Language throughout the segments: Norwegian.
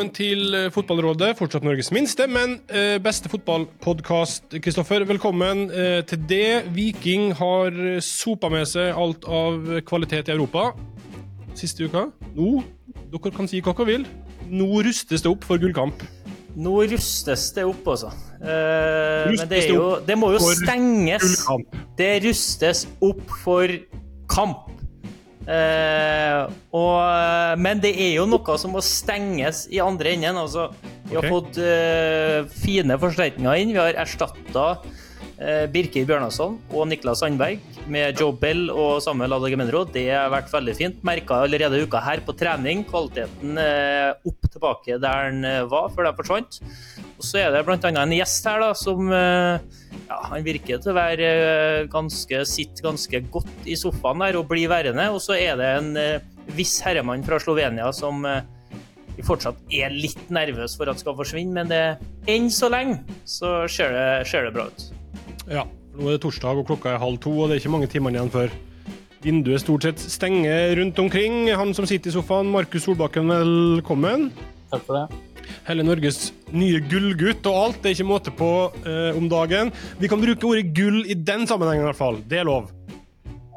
velkommen til eh, Fotballrådet. Fortsatt Norges minste, men eh, beste fotballpodkast. Kristoffer, velkommen eh, til det. Viking har sopa med seg alt av kvalitet i Europa siste uka. Nå, dere kan si hva dere vil, nå rustes det opp for gullkamp. Nå rustes det opp, altså. Eh, men det, jo, det må jo stenges. Det rustes opp for kamp. Uh, og, men det er jo noe som må stenges i andre enden. Altså, vi har fått eh, fine forsterkninger inn. Vi har erstatta Birker Bjørnason og Niklas Sandberg med Joe Bell og Samuel Adagemenro. Det har vært veldig fint. Merka allerede uka her på trening. Kvaliteten opp tilbake der den var før de forsvant. Og så er det bl.a. en gjest her da, som ja, han virker til å være eh, ganske, sitt ganske godt i sofaen der og bli værende. Og så er det en eh, viss herremann fra Slovenia som eh, vi fortsatt er litt nervøs for at skal forsvinne, men det, enn så lenge så ser det, ser det bra ut. Ja, nå er det torsdag og klokka er halv to, og det er ikke mange timene igjen før vinduet stort sett stenger rundt omkring. Han som sitter i sofaen, Markus Solbakken, velkommen. Takk for det hele Norges nye gullgutt og alt. Det er ikke måte på uh, om dagen. Vi kan bruke ordet gull i den sammenhengen, i hvert fall. Det er lov.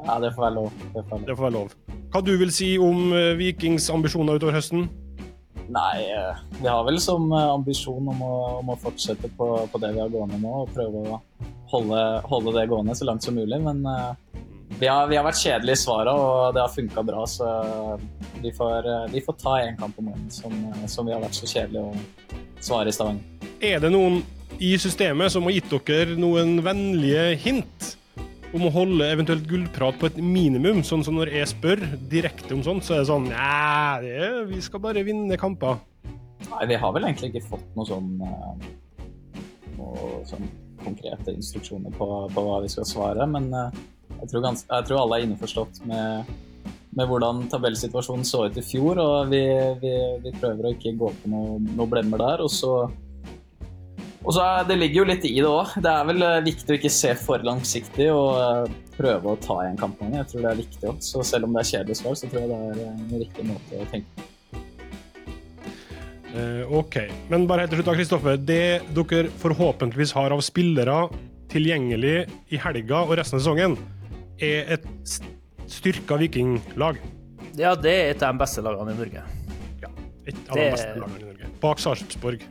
Ja, det får være lov. Det får. Det får være lov. Hva du vil si om uh, Vikings ambisjoner utover høsten? Nei, uh, vi har vel som ambisjon om å, om å fortsette på, på, det vi har gående nå, og prøve å holde, holde, det gående så langt som mulig. Men vi har, vi har, vært kjedelige i svarene, og det har funka bra. Så vi får, vi får ta én kamp om gangen, som, som, vi har vært så kjedelige å svare i Stavanger. Er det noen i systemet som har gitt dere noen vennlige hint om å holde eventuelt gullprat på et minimum? Sånn som når jeg spør direkte om sånt, så er det sånn Nei, vi skal bare vinne kamper. Nei, vi har vel egentlig ikke fått noe sånn, eh, noe sånn konkrete instruksjoner på, på, hva vi skal svare, men eh, jeg tror, gans, jeg tror alle er innforstått med, med, hvordan tabellsituasjonen så ut i fjor. Og vi, vi, vi prøver å ikke gå på noen noe blemmer der. Og så, og så er, Det ligger jo litt i det òg. Det er vel eh, viktig å ikke se for langsiktig og eh, prøve å ta igjen kampene. Jeg tror det er viktig òg. Så selv om det er kjedelig svar, så tror jeg det er en riktig måte å tenke på. Uh, OK. Men bare helt til slutt, Kristoffer. Det dere forhåpentligvis har av spillere tilgjengelig i helga og resten av sesongen, er et styrka vikinglag. Ja, det er et av de beste lagene i Norge. Ja, et av det... de beste lagene i Norge. Bak Sarpsborg.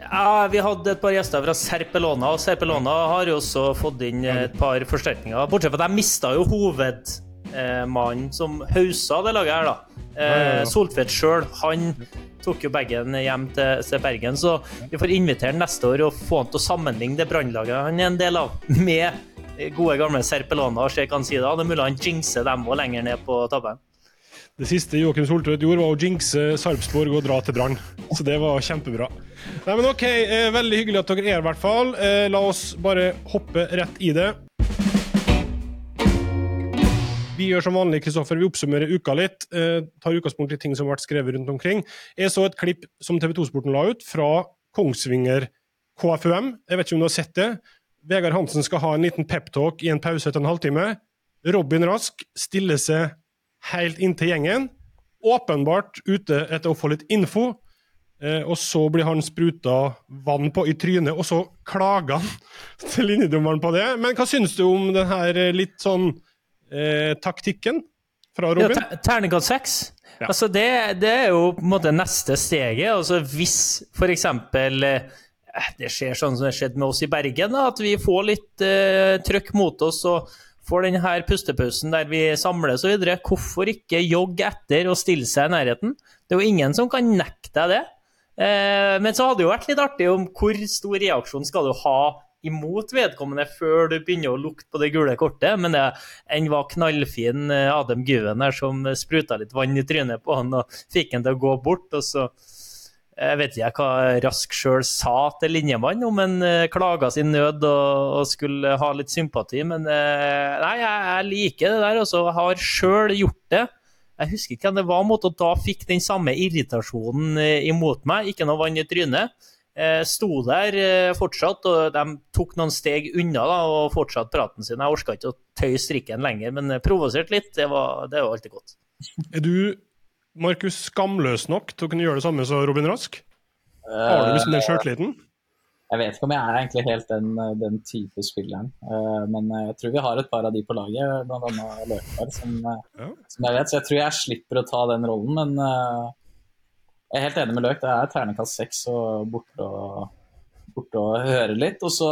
Ja, Vi hadde et par gjester fra Serpelona, og Serpelona har jo også fått inn et par forsterkninger. Bortsett fra at de mista jo hovedmannen som hausa det laget her, da. Eh, Soltvedt sjøl, han tok jo bagen hjem til, til, Bergen, så vi får invitere ham neste år og få han til å sammenligne det brannlaget han er en del av, med gode, gamle Serpelana og se hva han sier da. Det er mulig han jinxer dem òg lenger ned på tabellen. Det siste Joakim Soltvedt gjorde, var å jinxe Sarpsborg og dra til Brann. Så det var kjempebra. Nei, men OK, eh, veldig hyggelig at dere er her, i hvert fall. Eh, la oss bare hoppe rett i det. Vi gjør som vanlig, Kristoffer, vi oppsummerer uka litt. Eh, tar utgangspunkt i ting som har vært skrevet rundt omkring. Jeg så et klipp som TV 2-sporten la ut, fra Kongsvinger KFUM. Jeg vet ikke om du har sett det? Vegard Hansen skal ha en liten peptalk i en pause etter en halvtime. Robin Rask stiller seg helt inntil gjengen. Åpenbart ute etter å få litt info. Eh, og så blir han spruta vann på i trynet, og så klager han til linjedommeren på det. Men hva syns du om den her eh, litt sånn eh, taktikken fra Robin? Ja, Terningkast seks? Ja. Altså det, det, er jo på en måte neste steget. Altså hvis f.eks. Eh, det skjer sånn som det skjedde med oss i Bergen, da, at vi får litt eh, trøkk mot oss og får denne pustepausen der vi samles osv. Hvorfor ikke jogge etter og stille seg i nærheten? Det er jo ingen som kan nekte deg det. Eh, men så hadde det jo vært litt artig om hvor stor reaksjon skal du ha imot vedkommende før du begynner å lukte på det gule kortet. Men det en var knallfin Adam Guven her som spruta litt vann i trynet på han og fikk han til å gå bort. og så jeg vet ikke hva Rask sjøl sa til linjemannen, om han uh, klaga sin nød og, og, skulle ha litt sympati. Men uh, nei, jeg, jeg, liker det der. Også. jeg har sjøl gjort det. Jeg husker ikke hvem det var mot, og da fikk den samme irritasjonen imot meg. Ikke noe vann i trynet. Jeg sto der fortsatt, og de tok noen steg unna da, og fortsatte praten sin. Jeg orka ikke å tøye strikken lenger, men provosert litt. Det var, det var alltid godt. Er du Markus skamløs nok til å kunne gjøre det samme som Robin Rask? Har du liksom den sjøltilliten? Jeg vet ikke om jeg er egentlig helt den, den type spilleren. Men jeg tror vi har et par av de på laget, bl.a. Løkberg, som, ja. som, jeg vet. Så jeg tror jeg slipper å ta den rollen. Men jeg er helt enig med Løk. Det er ternekast seks og borte og, borte og høre litt. Og så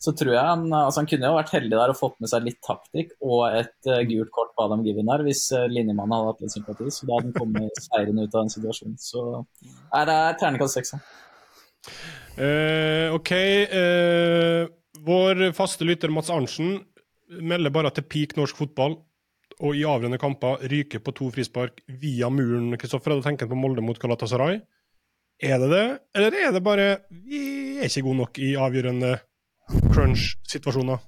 så tror jeg han, altså han kunne jo vært heldig der og fått med seg litt taktikk og et uh, gult kort på Adam Given her hvis uh, linjemannen hadde hatt litt sympati. Så da hadde han kommet seirende ut av den situasjonen. Så er det terningkast seks. Uh, OK. vår faste lytter Mats Arntzen melder bare til peak norsk fotball og i avgjørende kamper ryker på to frispark via muren. Kristoffer, hadde tenkt på Molde mot Galatasaray. Er det det, eller er det bare vi er ikke gode nok i avgjørende crunch-situasjoner?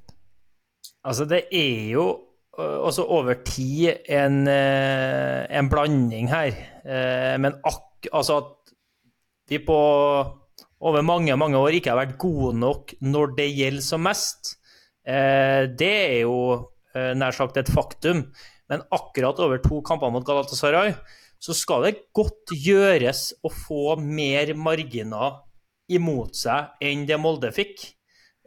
Altså, det er jo også over tid en, en blanding her. Men ak altså at vi på over mange, mange år ikke har vært gode nok når det gjelder som mest, det er jo nær sagt et faktum. Men akkurat over to kamper mot Galatasaray så skal det godt gjøres å få mer marginer imot seg enn det Molde fikk.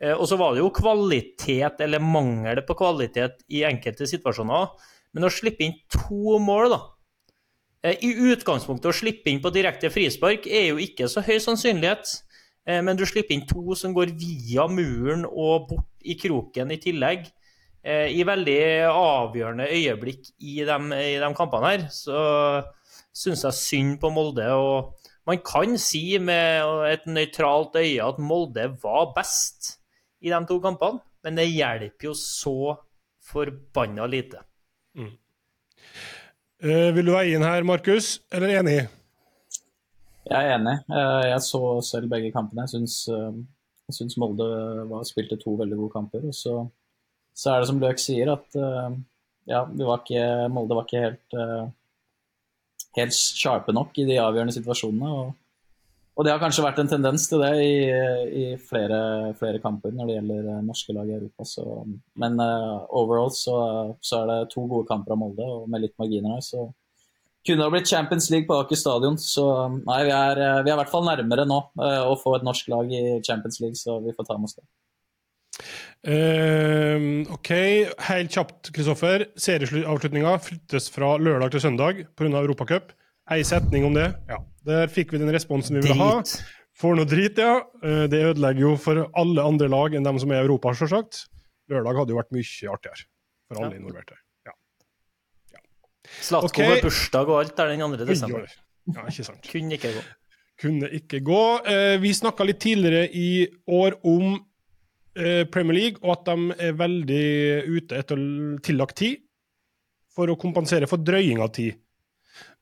Eh, og så var det jo kvalitet, eller mangel på kvalitet, i enkelte situasjoner. Men å slippe inn to mål, da eh, I utgangspunktet å slippe inn på direkte frispark er jo ikke så høy sannsynlighet. Eh, men du slipper inn to som går via muren og bort i kroken i tillegg. I veldig avgjørende øyeblikk i de, i de kampene her. Så syns jeg synd på Molde. og man kan si med et nøytralt øye at Molde var best i de to kampene, men det hjelper jo så forbanna lite. Mm. Uh, vil du veie inn her, Markus, eller enig? Jeg er enig. Uh, jeg så selv begge kampene. Jeg syns, uh, jeg syns Molde var, spilte to veldig gode kamper. Og så, så er det som Løk sier, at ja, var ikke, Molde var ikke helt, helt sharpe nok i de avgjørende situasjonene. og og det har kanskje vært en tendens til det i, i flere, flere, kamper når det gjelder eh, norske lag i Europa. Så, men uh, overall så, så, er det to gode kamper av Molde, og med litt marginer her, så kunne det blitt Champions League på Aker stadion. Så nei, vi er, vi er i hvert fall nærmere nå uh, å få et norsk lag i Champions League, så vi får ta med oss det. Uh, OK, helt kjapt, Kristoffer. Serieavslutninga flyttes fra lørdag til søndag pga. Europacup. Ei setning om det. Ja, Der fikk vi den responsen vi ville ha. For noe drit, ja. Uh, det ødelegger jo for alle andre lag enn dem som er i Europa, selvsagt. Lørdag hadde jo vært mye artigere for alle ja. involverte. Ja. ja. Slatko okay. med bursdag og alt er den 2. desember. Ja, ikke sant. Kunne ikke gå. Kunne ikke gå. Uh, vi snakka litt tidligere i år om Premier League, og at de er veldig ute etter tillagt tid for å kompensere for drøying av tid.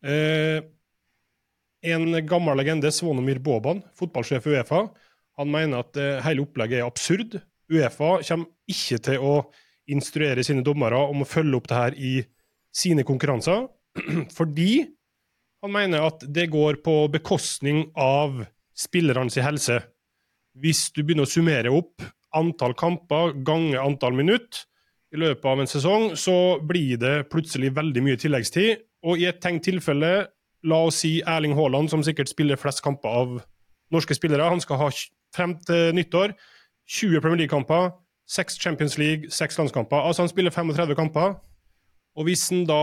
Eh, en gammel legende, Svonomir Boban, fotballsjef i Uefa, han mener at eh, hele opplegget er absurd. Uefa kommer ikke til å instruere sine dommere om å følge opp det her i sine konkurranser, fordi han mener at det går på bekostning av spillernes helse. Hvis du begynner å summere opp antall kamper ganger antall minutt i løpet av en sesong, så blir det plutselig veldig mye tilleggstid, og i et tenkt tilfelle, la oss si Erling Haaland, som sikkert spiller flest kamper av norske spillere, han skal ha frem til nyttår 20 Premier League-kamper, 6 Champions League, 6 landskamper. Altså han spiller 35 kamper. Og hvis han da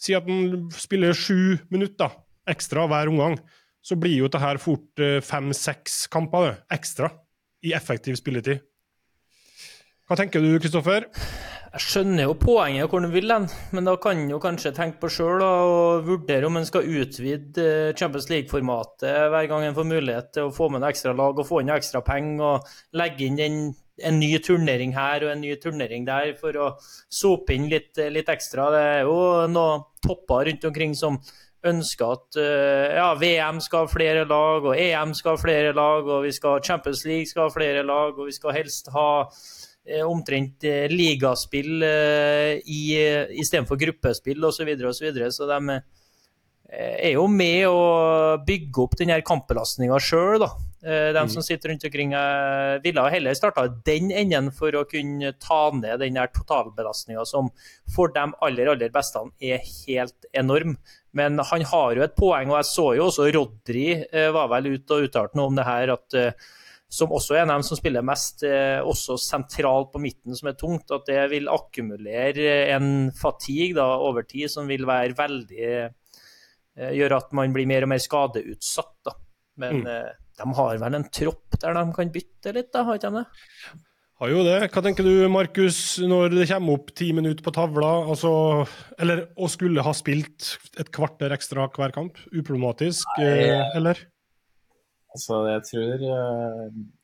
sier at han spiller 7 minutter ekstra hver omgang, så blir jo dette fort 5-6 eh, kamper ekstra i effektiv spilletid. Hva tenker du, Kristoffer? Jeg skjønner jo poenget hvor han vil hen, men da kan han jo kanskje tenke på sjøl og vurdere om han skal utvide eh, Champions League-formatet hver gang han får mulighet til å få med en ekstra lag og få inn ekstra penger og legge inn en, en, ny turnering her og en ny turnering der for å sope inn litt, litt ekstra. Det er jo noen topper rundt omkring som ønsker at eh, ja, VM skal ha flere lag, og EM skal ha flere lag, og vi skal Champions League skal ha flere lag, og vi skal helst ha Eh, omtrent eh, ligaspill istedenfor gruppespill osv. Så, videre, og så, videre. så de er jo med å bygge opp den her kampbelastninga sjøl, da. De som sitter rundt omkring, ville heller starta den enden for å kunne ta ned den totalbelastninga som for de aller, aller beste er helt enorm. Men han har jo et poeng, og jeg så jo også Rodri eh, var vel ute og uttalte noe om det her, at som også er en av dem som spiller mest, også sentralt på midten, som er tungt, at det vil akkumulere en fatigue da, over tid som vil være veldig Gjøre at man blir mer og mer skadeutsatt. Da. Men mm. De har vel en tropp der de kan bytte litt, da, har ikke de det? Har jo det. Hva tenker du, Markus, når det kommer opp ti minutter på tavla, altså, eller å skulle ha spilt et kvarter ekstra hver kamp? Uproblematisk, Nei, eh, eller? Altså, jeg tror, eh,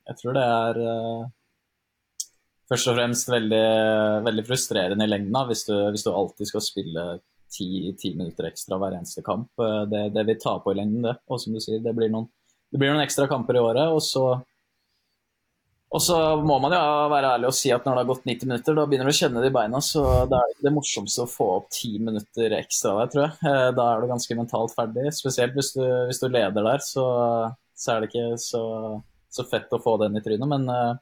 jeg tror det er eh, først og fremst veldig, veldig frustrerende i lengden hvis du, hvis du alltid skal spille ti, ti, minutter ekstra hver eneste kamp. Det, det vil ta på i lengden, det. Og som du sier, det blir noen det blir noen ekstra kamper i året, og så og så må man jo være ærlig og si at når det har gått 90 minutter, da begynner du å kjenne det i beina. Så det er ikke det morsomste å få opp 10 minutter ekstra der, tror jeg. Eh, da er du ganske mentalt ferdig. Spesielt hvis du, hvis du leder der, så, så, er det ikke så, så, fett å få den i trynet. Men eh,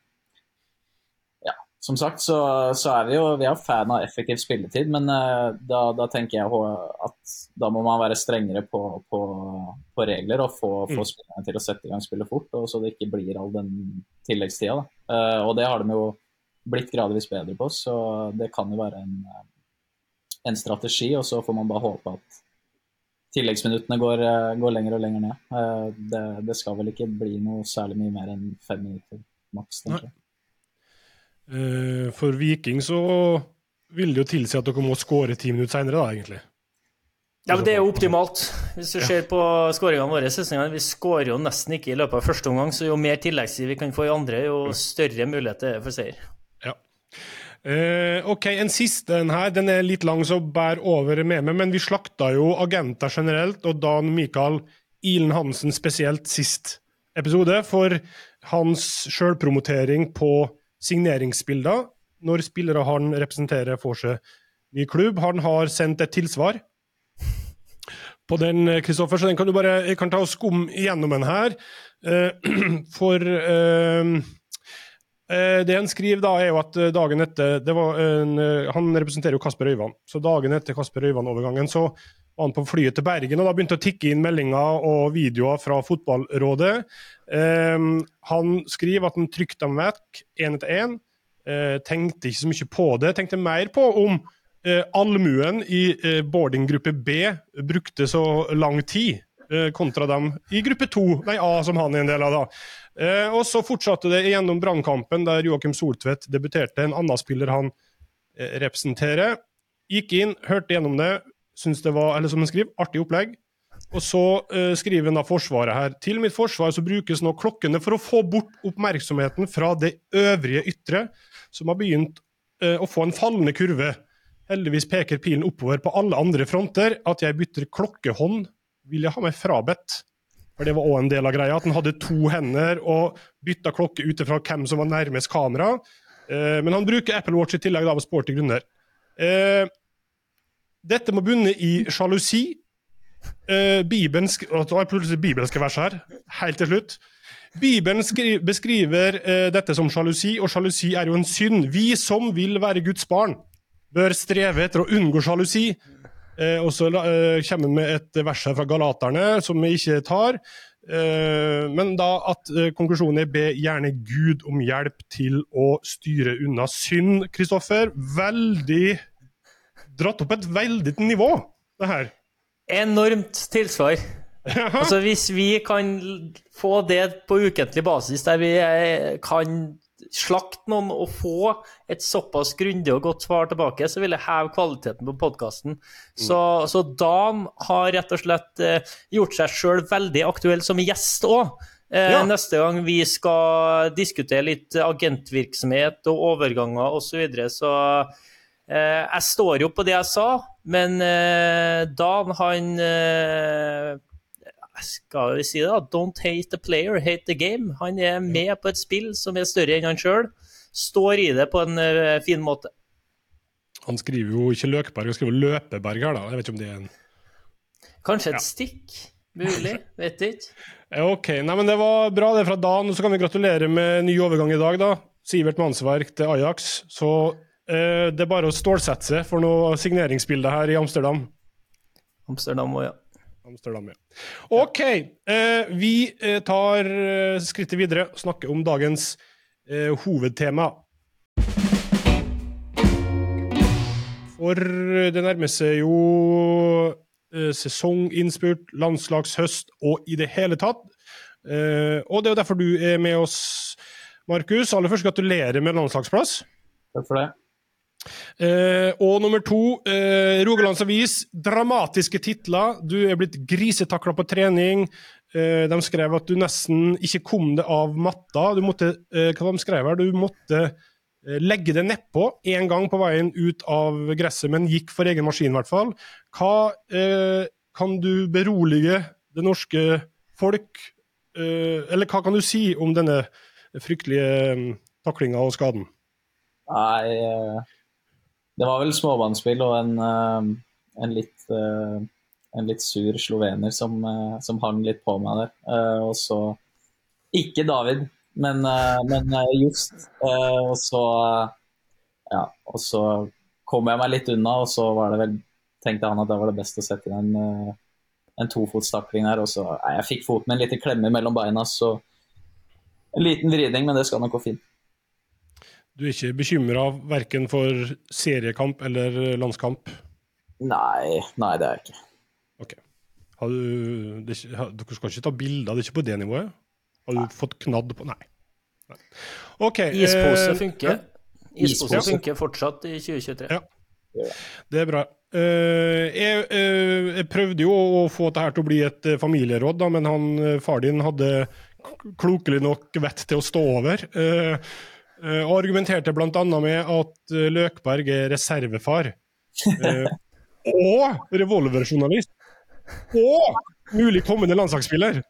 som sagt så, så, er vi jo vi er fan av effektiv spilletid, men uh, da, da, tenker jeg at da må man være strengere på, på, på regler og få, mm. få spillerne til å sette i gang spillet fort, og så det ikke blir all den tilleggstida. Uh, og det har de jo blitt gradvis bedre på, så det kan jo være en, en strategi. Og så får man bare håpe at tilleggsminuttene går, går lenger og lenger ned. Uh, det, det, skal vel ikke bli noe særlig mye mer enn fem minutter maks. tenker jeg. Eh, for Viking så vil det jo tilsi at dere må skåre ti minutter seinere, da, egentlig. Ja, men Det er jo optimalt. Hvis du ser på skåringene våre, vi skårer jo nesten ikke i løpet av første omgang, så jo mer tilleggstid vi kan få i andre, jo større mulighet er det for seier. Ja. Eh, ok, en siste en her. Den er litt lang, så bær over med meg. Men vi slakta jo agenter generelt, og Dan Mikael Ilen Hansen spesielt sist episode, for hans sjølpromotering på signeringsbilder når spillere han representerer, får seg ny klubb. Han har sendt et tilsvar på den, Kristoffer, så den kan du bare jeg kan ta og skumme igjennom den her. Eh, for uh, det han skriver da, er jo at dagen etter en, Han representerer jo Kasper Øyvand. Så dagen etter Kasper Øyvand-overgangen så han på flyet til Bergen, og da begynte å tikke inn meldinger og videoer fra Fotballrådet. Um, han skriver at han trykte dem vekk én etter én. Uh, tenkte ikke så mye på det. Tenkte mer på om uh, allmuen i uh, boardinggruppe B brukte så lang tid kontra dem i gruppe 2, nei A, som han er en del av. da. og så fortsatte det gjennom brannkampen, der Joakim Soltvedt debuterte, en annen spiller han representerer. Gikk inn, hørte gjennom det, syntes det var eller som han skriver, artig opplegg. Og så uh, skriver han da Forsvaret her. Til mitt forsvar så brukes nå klokkene for å få bort oppmerksomheten fra det øvrige ytre, som har begynt uh, å få en fallende kurve. Heldigvis peker pilen oppover på alle andre fronter. At jeg bytter klokkehånd, vil jeg ha meg frabedt. For det var òg en del av greia, at han hadde to hender og bytta klokke ut ifra hvem som var nærmest kamera. Uh, men han bruker Apple Watch i tillegg da, av sporty grunner. Dette må bunne i sjalusi Uh, Bibelen bibelske vers her, helt til slutt. Bibelen beskriver uh, dette som sjalusi, og sjalusi er jo en synd. Vi som vil være Guds barn, bør streve etter å unngå sjalusi. Uh, og så kommer han med et vers her fra galaterne som vi ikke tar. men da at konklusjonen er be gjerne Gud om hjelp til å styre unna synd. Kristoffer, veldig dratt opp et veldig nivå, det her enormt tilsvar. altså Hvis vi kan få det på ukentlig basis, der vi kan slakte noen og få et såpass grundig og godt svar tilbake, så vil jeg heve kvaliteten på podkasten. Så, mm. så, Dan har rett og slett eh, gjort seg sjøl veldig aktuell som gjest òg. Eh, ja. Neste gang vi skal diskutere litt agentvirksomhet og overganger osv., så, videre, så jeg står jo på det jeg sa. Men eh, Dan, han eh, Skal vi si det, da? Don't hate the player, hate the game. Han er med på et spill som er større enn han sjøl. Står i det på en eh, fin måte. Han skriver jo ikke Løkberg, han skriver Løpeberg her, da. Jeg vet ikke om det er en Kanskje et stikk? Mulig? Vet ikke. Ok, nei, men Det var bra det fra Dan. og Så kan vi gratulere med ny overgang i dag. da. Sivert Mannsverk til Ajax. Så eh, det er bare å stålsette seg for noe signeringsbilde her i Amsterdam. Amsterdam òg, ja. Amsterdam, ja. OK. Eh, vi eh, tar eh, skrittet videre og snakker om dagens eh, hovedtema. For det nærmer seg jo eh, sesonginnspurt, landslagshøst og i det hele tatt. Eh, og det er jo derfor du er med oss, Markus. Aller først gratulerer med landslagsplass. Takk for det. Eh, og nummer to, eh, Rogalands Avis. Dramatiske titler. Du er blitt grisetakla på trening. Eh, de skrev at du nesten ikke kom deg av matta. Du måtte, hva de skrev her? Du måtte legge det nedpå én gang på veien ut av gresset, men gikk for egen maskin, i hvert fall. Hva kan du berolige det norske folk Eller hva kan du si om denne fryktelige um, taklinga og skaden? Nei, det var vel småbarnsspill og en, eh, en, litt, eh, en litt sur slovener som, eh, som hang litt på meg der. Og så Ikke David, men, men Just. Og så Ja, og så kom jeg meg litt unna, og så var det vel tenkte han at da var det best å sette inn en, en tofotstakling der. Og så nei, Jeg fikk foten en liten klemme mellom beina, så en liten vridning, men det skal nok gå fint. Du er ikke bekymra verken for seriekamp eller landskamp? Nei, nei, det er jeg ikke. Ok. Har du, det, har- dere skal ikke ta bilder, det er ikke på det nivået? Har du fått knadd på Nei. Nei. Okay, Ispose eh, funker. Ispose Ispose. funker fortsatt i 2023. Ja. Det er bra. Eh, jeg, eh, jeg prøvde jo å få dette til å bli et eh, familieråd, da, men han, eh, far din hadde klokelig nok vett til å stå over. Eh, og argumenterte bl.a. med at eh, Løkberg er reservefar. eh, og revolverjournalist. Og mulig kommende landslagsspiller.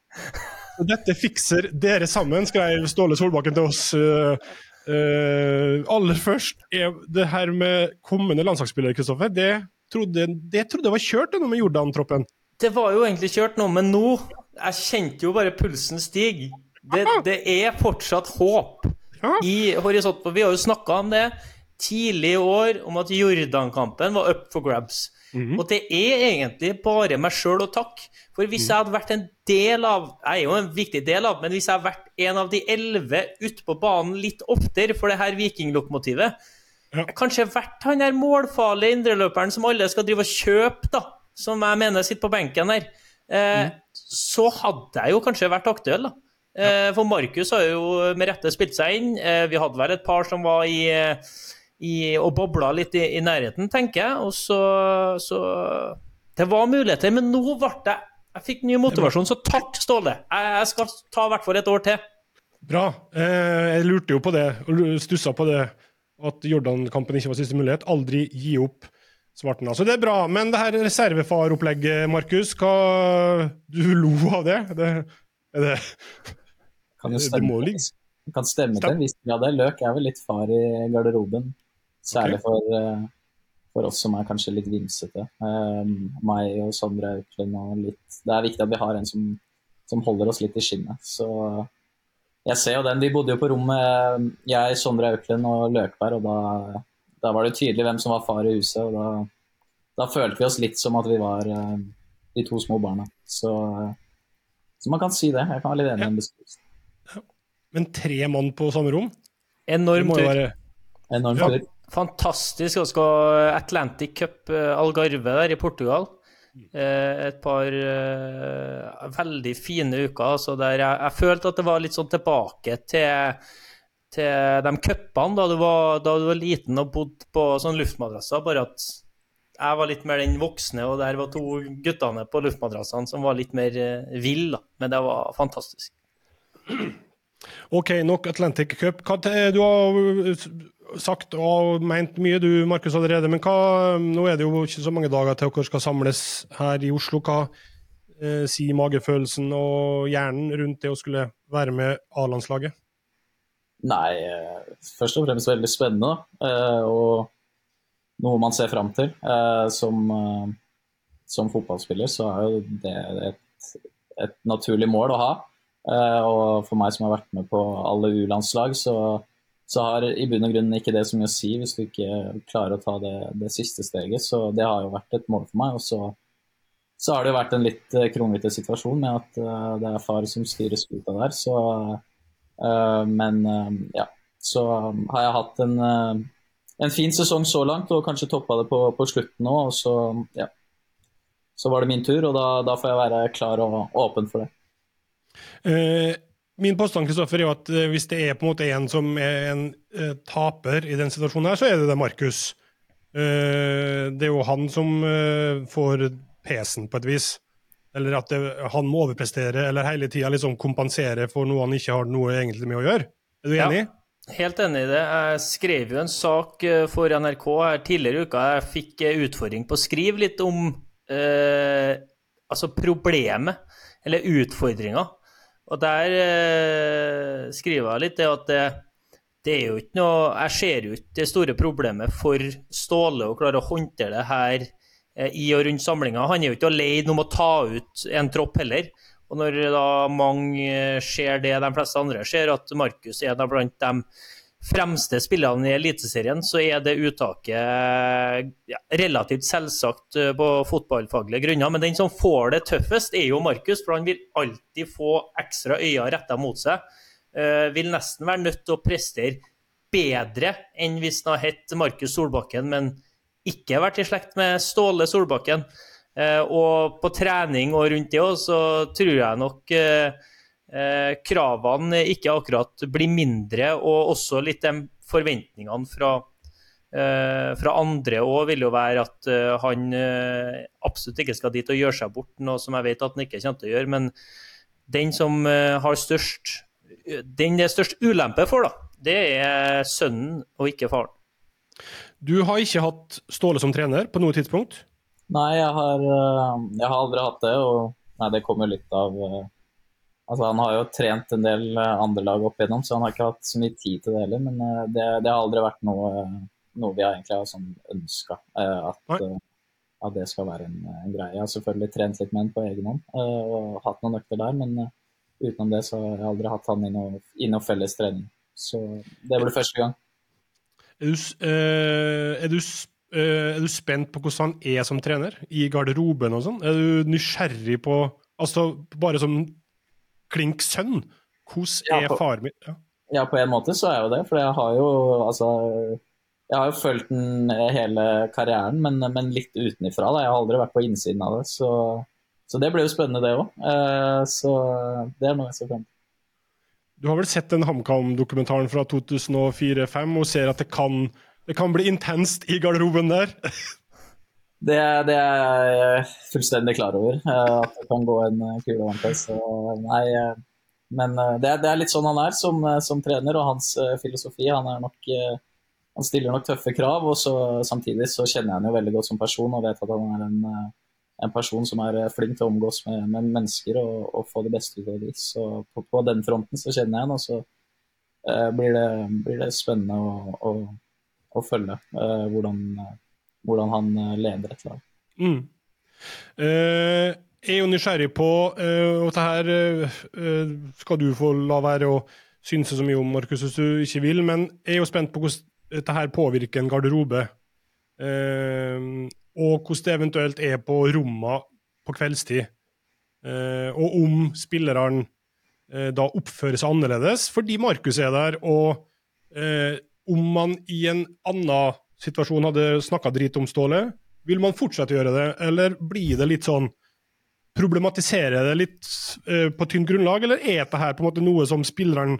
Dette fikser dere sammen, skrev Ståle Solbakken til oss. eh, eh, aller først, er det her med kommende landslagsspiller, Kristoffer, det trodde, det trodde var kjørt det nå med Jordan-troppen. Det var jo egentlig kjørt nå, men nå Jeg kjente jo bare pulsen stige. Det, det er fortsatt håp Ja. i horisonten. Vi har jo snakka om det tidlig i år, om at Jordan-kampen var up for grabs. Og det er egentlig bare meg sjøl å takke. For hvis jeg hadde vært en del av Jeg er jo en viktig del av, men hvis jeg hadde vært en av de elleve ute på banen litt oftere for det her vikinglokomotivet Ja. Kanskje vært han der målfarlige indreløperen som alle skal drive og kjøpe, da. Som jeg mener sitter på benken der. Eh, Så hadde jeg jo kanskje vært aktuell, da. Eh, For Markus har jo med rette spilt seg inn. Eh, Vi hadde vel et par som var i, i og bobla litt i, i nærheten, tenker jeg. Og så, så Det var muligheter, men nå ble det Jeg fikk ny motivasjon, så takk, Ståle. Jeg, jeg skal ta i hvert fall et år til. Bra. Eh, jeg lurte jo på det, og stussa på det, at Jordan-kampen ikke var siste mulighet. Aldri gi opp svarten. Altså, det er bra. Men det her reservefaropplegget, Markus, hva Du lo av det? det er det Kan jo Det stemme, må kan stemme til en viss grad. det. Løk er vel litt far i garderoben. Særlig okay. for, eh, for oss som er kanskje litt vimsete. Um, meg og Sondre Auklend og litt Det er viktig at vi har en som, som holder oss litt i skinnet. Så jeg ser jo den. Vi bodde jo på rommet, jeg, Sondre Auklend og Løkberg, og da, da var det tydelig hvem som var far i huset. og da, da følte vi oss litt som at vi var eh, de to små barna. Så, så man kan si det. Jeg kan være litt enig i den beskrivelsen. Men tre mann på samme rom? Enorm tur. være Enormt Ja. tur. Fantastisk. Og skal Atlantic Cup eh, Algarve der i Portugal. Eh, Et par eh, veldig fine uker. Altså der jeg, jeg følte at det var litt sånn tilbake til, til de cupene da, du var- da du var liten og bodde på sånn luftmadrasser. Bare at jeg var litt mer den voksne, og der var to guttene på luftmadrassene som var litt mer eh, vill. Men det var fantastisk. OK, nok Atlantic Cup. Hva, te- du har sagt og ment mye, du Markus, allerede. Men hva, nå er det jo ikke så mange dager til dere skal samles her i Oslo. Hva eh, sier magefølelsen og hjernen rundt det å skulle være med A-landslaget? Nei, eh, først og fremst veldig spennende. Eh, Og noe man ser fram til. eh, Som, eh, som fotballspiller, så er jo det et, et naturlig mål å ha. Uh, og for meg som har vært med på alle U-landslag, så, så, har i bunn og grunn ikke det så mye å si hvis du ikke klarer å ta det, det siste steget. Så det har jo vært et mål for meg. Og så, så har det jo vært en litt kronglete situasjon med at uh, det er far som styrer skuta der. Så, men ja, så har jeg hatt en en fin sesong så langt, og kanskje toppa det på, på slutten nå. Og så, ja. så var det min tur, og da, da, får jeg være klar og åpen for det. Eh, min påstand Kristoffer, er at eh, hvis det er på en måte en som er en eh, taper i den situasjonen, her, så er det det Markus. Det er jo han som får pesen på et vis. Eller at det, han må overprestere eller hele tida liksom kompensere for noe han ikke har noe egentlig med å gjøre. Er du enig? Ja. Helt enig i det. Jeg skrev jo en sak for NRK her tidligere i uka. Jeg fikk utfordring på å skrive litt om eh, altså problemet, eller utfordringa. Og der eh, skriver jeg litt det at det, det, er jo ikke noe Jeg ser jo ikke det store problemet for Ståle å klare å håndtere det her eh, i og rundt samlinga. Han er jo ikke alene om å ta ut en tropp heller. Og når da mange ser det de fleste andre ser, at Markus er da blant de fremste spillerne i Eliteserien, så er det uttaket ja, relativt selvsagt eh, på fotballfaglige grunner. Men den som får det tøffest, er jo Markus, for han vil alltid få ekstra øyne retta mot seg. Uh, vil nesten være nødt til å prestere bedre enn hvis han har hett Markus Solbakken, men ikke vært i slekt med Ståle Solbakken. Uh, og på trening og rundt det òg, så tror jeg nok eh, eh, kravene ikke akkurat blir mindre, og også litt de forventningene fra, fra andre òg vil jo være at han absolutt ikke skal dit og gjøre seg bort, noe som jeg vet at han ikke kommer til å gjøre. Men den som har størst den det er størst ulempe for, da, det er sønnen og ikke faren. Du har ikke hatt Ståle som trener på noe tidspunkt? Nei, jeg har, eh, jeg har, aldri hatt det. Og nei, det kommer litt av eh, Altså, han har jo trent en del eh, andre lag opp igjennom, så han har ikke hatt så mye tid til det heller. Men det, det har aldri vært noe, noe vi har egentlig har sånn ønska at, at, det skal være en, en, greie. Jeg har selvfølgelig trent litt med han på egen hånd og hatt noen økter der, men utenom det så har jeg aldri hatt han i noe, i noe felles trening. Så det blir første gang. Er du, er du Uh, er du spent på hvordan han er som trener? I garderoben og sånn? Er du nysgjerrig på Altså, bare som klink sønn, hvordan er ja, far min? Ja. ja. på en måte så er jo det. For jeg har jo altså Jeg har jo fulgt den hele karrieren, men, men litt utenifra. Da. Jeg har aldri vært på innsiden av det. Så, så det blir jo spennende, det òg. Uh, eh, så det er noe jeg ser frem til. Du har vel sett den HamKam-dokumentaren fra 2004-2005 og ser at det kan det kan bli intenst i garderoben der. Det, det, er jeg fullstendig klar over, eh, at det kan gå en eh, kule. Nei, eh, men det, det, er litt sånn han er som, som, trener, og hans filosofi. Han, nok, han stiller nok tøffe krav, og så, samtidig så kjenner jeg han jo veldig godt som person og vet at han er en, en person som er flink til å omgås med, med mennesker og, og, få det beste ut av dem. Så på, på, den fronten så kjenner jeg han, og så blir, det, blir, det, spennende å, å å følge. Hvordan, hvordan, han eh, leder et lag. Mm. Eh, jeg er jo nysgjerrig på eh, og det her skal du få la være å synse så mye om, Markus, hvis du ikke vil. Men jeg er jo spent på hvordan dette her påvirker en garderobe. og hvordan det eventuelt er på rommene på kveldstid. og om spillerne da oppfører seg annerledes fordi Markus er der, og om man i en annen situasjon hadde snakka drit om Ståle, vil man fortsette å gjøre det, eller blir det litt sånn Problematiserer det litt uh, på tynt grunnlag, eller er det her på en måte noe som spilleren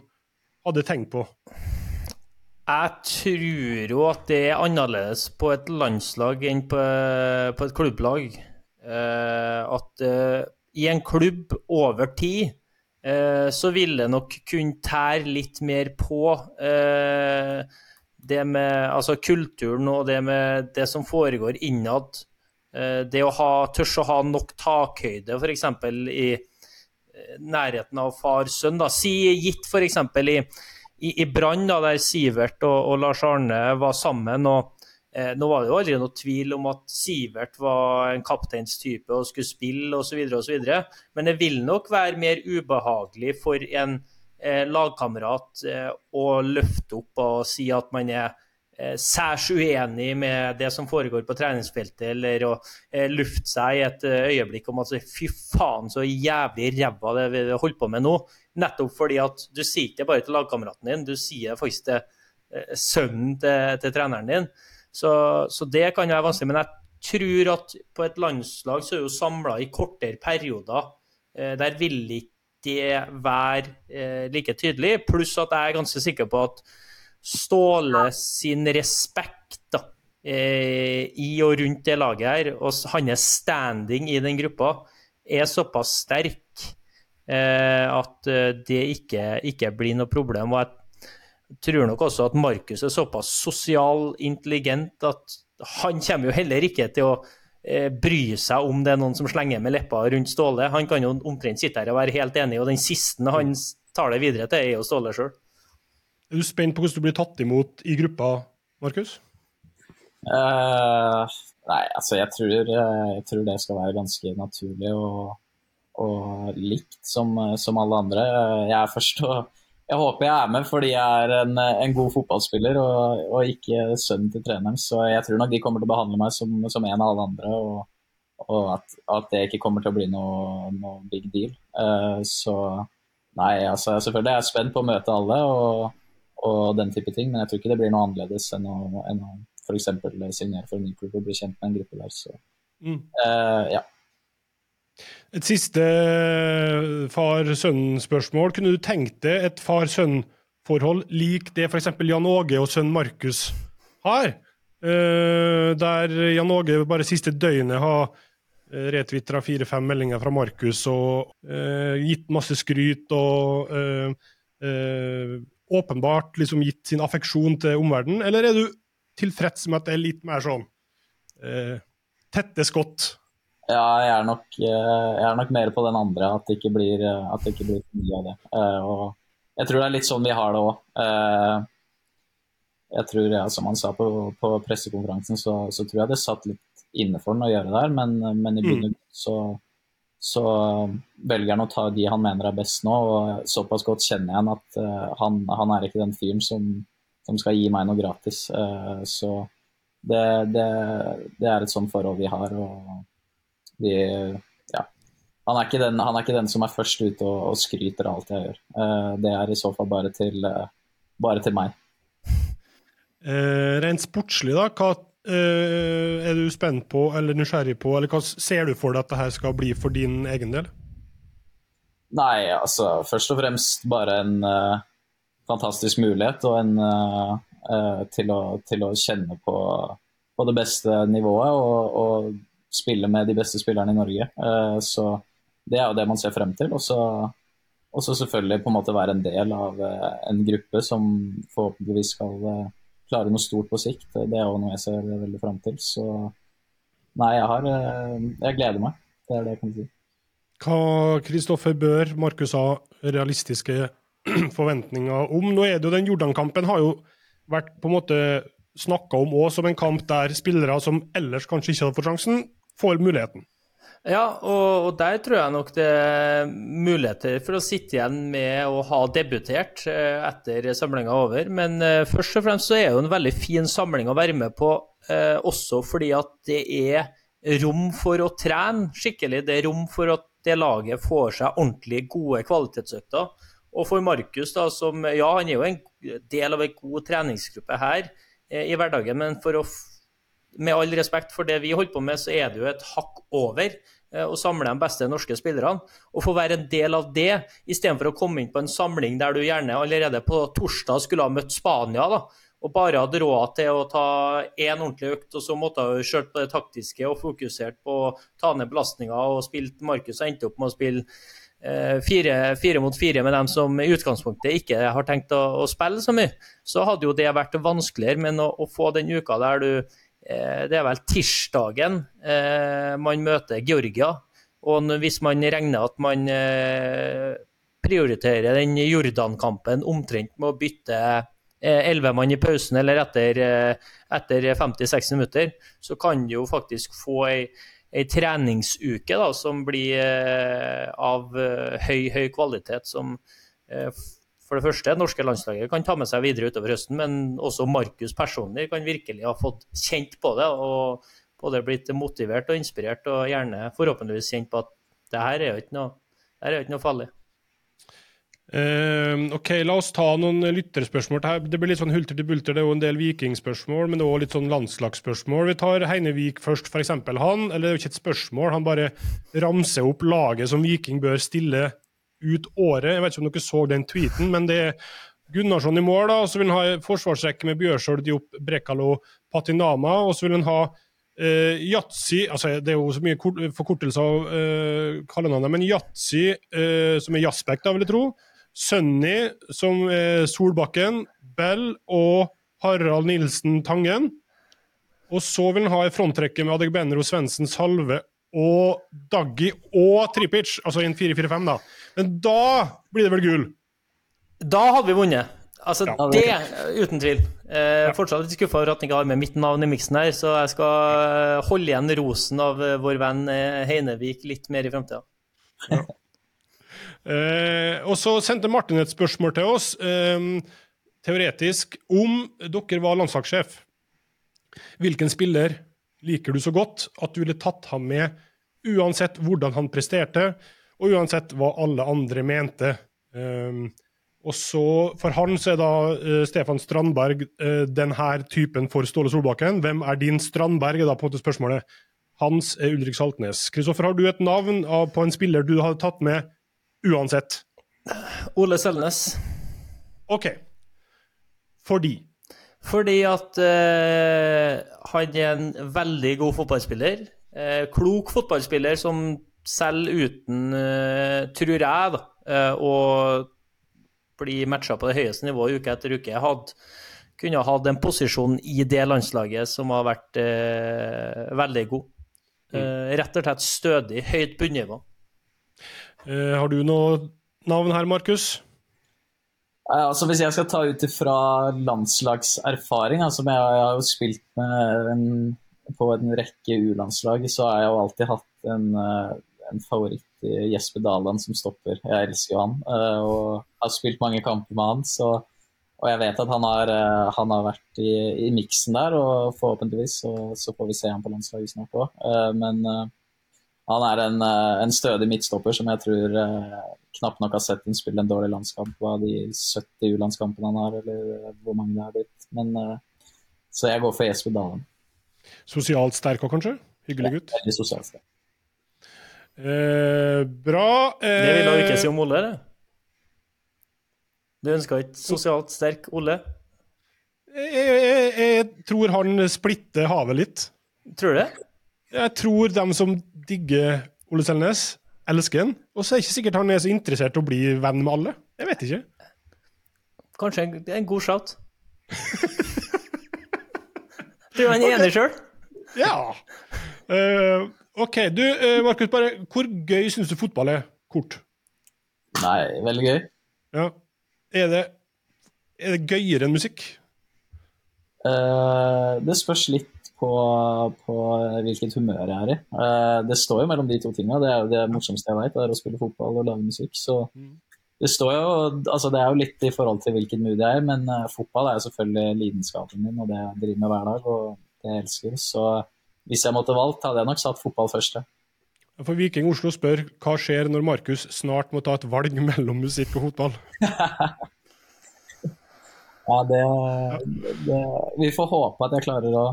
hadde tenkt på? Jeg tror jo at det er annerledes på et landslag enn på, på et klubblag. Uh, at uh, i en klubb over tid så vil det nok kunne tære litt mer på eh, det med altså kulturen og det med det som foregår innad. Eh, det å ha, tørs å ha nok takhøyde, f.eks. i nærheten av far-sønn. Si gitt f.eks. i, i, i Brann, der Sivert og, og, Lars Arne var sammen. og Eh, nå var det jo aldri noe tvil om at Sivert var en kapteinstype og skulle spille osv., osv., men det vil nok være mer ubehagelig for en eh, lagkamerat og å løfte opp og si at man er eh, særs uenig med det som foregår på treningsfeltet, eller å eh, lufte seg i et eh, øyeblikk om at fy faen, så jævlig ræva det vi holder på med nå. Nettopp fordi at du sier ikke bare til lagkameraten din, du sier faktisk til sønnen til, til treneren din. Så, så, det kan være vanskelig. Men jeg tror at på et landslag så er jo samla i kortere perioder. Eh, der vil ikke det være eh, like tydelig. Pluss at jeg er ganske sikker på at Ståle sin respekt da, eh, i og rundt det laget her, og hans standing i den gruppa, er såpass sterk at det ikke, ikke blir noe problem. Og jeg tror nok også at Markus er såpass sosial intelligent at han kommer jo heller ikke til å eh, bry seg om det er noen som slenger med leppa rundt Ståle. Han kan jo omtrent sitte her og være helt enig, og den siste han tar det videre til, er jo Ståle sjøl. Er du spent på hvordan du blir tatt imot i gruppa, Markus? Uh, nei, altså jeg tror, eh, jeg tror, det skal være ganske naturlig og, og likt som, som alle andre. Jeg er først og jeg håper jeg er med fordi jeg er en, en god fotballspiller og, og, ikke sønnen til treneren. Så jeg tror nok de kommer til å behandle meg som, som en av alle andre, og, og at, at, det ikke kommer til å bli noe, noe big deal. Uh, så nei, altså selvfølgelig er jeg spent på å møte alle og, og, den type ting, men jeg tror ikke det blir noe annerledes enn å, enn å f.eks. signere for en ny klubb og bli kjent med en gruppe der. Så uh, ja. Et siste eh, far-sønn-spørsmål. Kunne du tenkt deg et far-sønn-forhold lik det f.eks. Jan Åge og sønn Markus har? Uh, der Jan Åge bare siste døgnet har uh, retvitra fire-fem meldinger fra Markus og gitt masse skryt og åpenbart liksom gitt sin affeksjon til omverdenen? Eller er du tilfreds med at det er litt mer sånn tette skott ja, jeg er, nok, eh, jeg er nok mer på den andre, at det ikke blir, eh, at det ikke blir for mye av det. Eh, og jeg tror det er litt sånn vi har det òg. Jeg tror, ja, som han sa på, på pressekonferansen, så, så, tror jeg det satt litt inne for ham å gjøre det der, men, men i bunn og grunn så, så, velger han å ta de han mener er best nå. og Såpass godt kjenner jeg han at han, han, er ikke den fyren som, som, skal gi meg noe gratis. så det, det, det er et sånt forhold vi har. og de, ja. han, er den, han, er ikke den, som er først ute og, og skryter av alt jeg gjør. Uh, det er i så fall bare til, uh, bare til meg. Uh, rent sportslig, da, hva er du spent på eller nysgjerrig på, eller hva ser du for deg at dette skal bli for din egen del? Nei, altså først og fremst bare en fantastisk mulighet og en til å, til, å, kjenne på, på det beste nivået og, og spille med de beste spillerne i Norge. Eh, så det er jo det man ser frem til. Og så selvfølgelig på en måte være en del av eh, en gruppe som forhåpentligvis skal eh, klare noe stort på sikt. Det er jo noe jeg ser veldig frem til. Så nei, jeg har Jeg gleder meg. Det er det jeg kan si. Hva Kristoffer Bør, Markus har realistiske forventninger om? Nå er det jo Den Jordan-kampen har jo vært på en måte snakka om òg som en kamp der spillere som ellers kanskje ikke hadde fått sjansen, får muligheten. Ja, og, og, der tror jeg nok det er muligheter for å sitte igjen med å ha debutert eh, etter samlinga over. Men eh, først og fremst så er det jo en veldig fin samling å være med på, eh, også fordi at det er rom for å trene skikkelig. Det er rom for at det laget får seg ordentlig gode kvalitetsøkter. Og for Markus, da, som ja, han er jo en del av en god treningsgruppe her i hverdagen, men for å med all respekt for det vi holder på med, så er det jo et hakk over eh, å samle de beste norske spillerne. Og få være en del av det, istedenfor å komme inn på en samling der du gjerne allerede på torsdag skulle ha møtt Spania, da, og bare hadde råd til å ta én ordentlig økt, og så måtte ha kjørt på det taktiske og fokusert på å ta ned belastninga og spilt Markus og endte opp med å spille eh, fire, fire, mot fire med dem som i utgangspunktet ikke har tenkt å, å, spille så mye, så hadde jo det vært vanskeligere. Men å, å få den uka der du det er vel tirsdagen eh, man møter Georgia. Og hvis man regner at man eh, prioriterer den Jordan-kampen omtrent med å bytte elleve mann i pausen eller etter, etter 50-60 minutter, så kan du jo faktisk få ei, ei treningsuke da, som blir av høy, høy kvalitet, som for det første, norske landslaget kan ta med seg videre utover høsten, men også Markus personlig kan virkelig ha fått kjent på det. og både blitt motivert og inspirert, og gjerne forhåpentligvis kjent på at det her er jo ikke noe, det er jo ikke noe farlig. Uh, ok, La oss ta noen lytterspørsmål. Det blir litt sånn hulter til bulter. Det er jo en del vikingspørsmål, men også litt sånn landslagsspørsmål. Vi tar Heinevik først, f.eks. Han, eller det er jo ikke et spørsmål, han bare ramser opp laget som Viking bør stille ut året. Jeg vet ikke om dere så den tweeten, men det er Gunnarsson i mål. da, og Så vil han ha forsvarsrekke med Bjørsvold, Diop, Brekalo, Patinama. Og så vil han ha uh, Yatzy altså Det er jo så mye forkortelser av uh, kallenavnet, men Yatzy, uh, som er Jaspek, da, vil jeg tro. Sunny, som er Solbakken. Bell og Harald Nilsen Tangen. Og så vil han ha en frontrekke med Adegbenro Svendsen Salve og Daggi og Tripic, altså i en 4-4-5, da. Men da blir det vel gull? Da hadde vi vunnet. Altså, ja, det, det uten tvil. Eh. Fortsatt litt skuffa over at han ikke har med mitt navn i miksen her, så jeg skal eh, holde igjen rosen av eh, vår venn eh, Heinevik litt mer i framtida. Ja. eh, og så sendte Martin et spørsmål til oss, eh, teoretisk, om dere var landslagssjef. Hvilken spiller liker du så godt at du ville tatt ham med uansett hvordan han presterte, og uansett hva alle andre mente. Um, og så For han så er da uh, Stefan Strandberg uh, denne typen for Ståle Solbakken. Hvem er din Strandberg, er da på en måte spørsmålet. Hans er Ulrik Saltnes. Kristoffer, har du et navn av, på en spiller du hadde tatt med uansett? Ole Selnes. OK. Fordi? Fordi at uh, han er en veldig god fotballspiller. Klok fotballspiller som selv uten, uh, tror jeg, da, å bli matcha på det høyeste nivået uke etter uke, hadde, kunne hatt en posisjon i det landslaget som har vært veldig god. Mm. rett og slett stødig, høyt bunnivå. har du noe navn her, Markus? Altså Hvis jeg skal ta ut ifra landslagserfaring, altså jeg, jeg har jo spilt en, på en rekke U-landslag, så har jeg jo alltid hatt en, eh, en favoritt i Jesper Daland som stopper. Jeg elsker jo han. Eh, og har spilt mange kamper med han, så, og jeg vet at han har, eh, han har vært i, i miksen der, og forhåpentligvis så, så, får vi se han på landslaget snart òg. Men han er en, en, stødig midtstopper som jeg tror knapt nok har sett ham spille en dårlig landskamp av de 70 U-landskampene han har, eller hvor mange det har blitt. Men, så jeg går for Jesper Daland. Sosialt sterk òg, kanskje? Hyggelig gutt? Ja, veldig sosialt sterk. Eh, bra. Eh, det vil hun ikke si om Olle, det? Du ønsker ikke sosialt sterk Olle? Jeg, jeg, jeg, tror han splitter havet litt. Tror du det? Jeg tror dem som digger Ole Selnes, elsker han. Og så er det ikke sikkert han er så interessert i å bli venn med alle. Jeg vet ikke. Kanskje en, en god shout. du er han okay. enig sjøl? Ja. Uh, OK. Du, uh, Markus, bare hvor gøy syns du fotball er? Kort. Nei, veldig gøy. Ja. Er det, er det gøyere enn musikk? Uh, det spørs litt på, på, hvilket humør jeg er i. Uh, det står jo mellom de to tingene. Det er jo det morsomste jeg vet, det er å spille fotball og lage musikk. Så mm. det står jo Altså, det er jo litt i forhold til hvilket mood jeg er, men uh, fotball er jo selvfølgelig lidenskapen min, og det jeg driver med hver dag, og det jeg elsker. Så hvis jeg måtte valgt, hadde jeg nok satt fotball først, ja. For Viking Oslo spør hva skjer når Markus snart må ta et valg mellom musikk og fotball? ja, det, det, Vi får håpe at jeg klarer å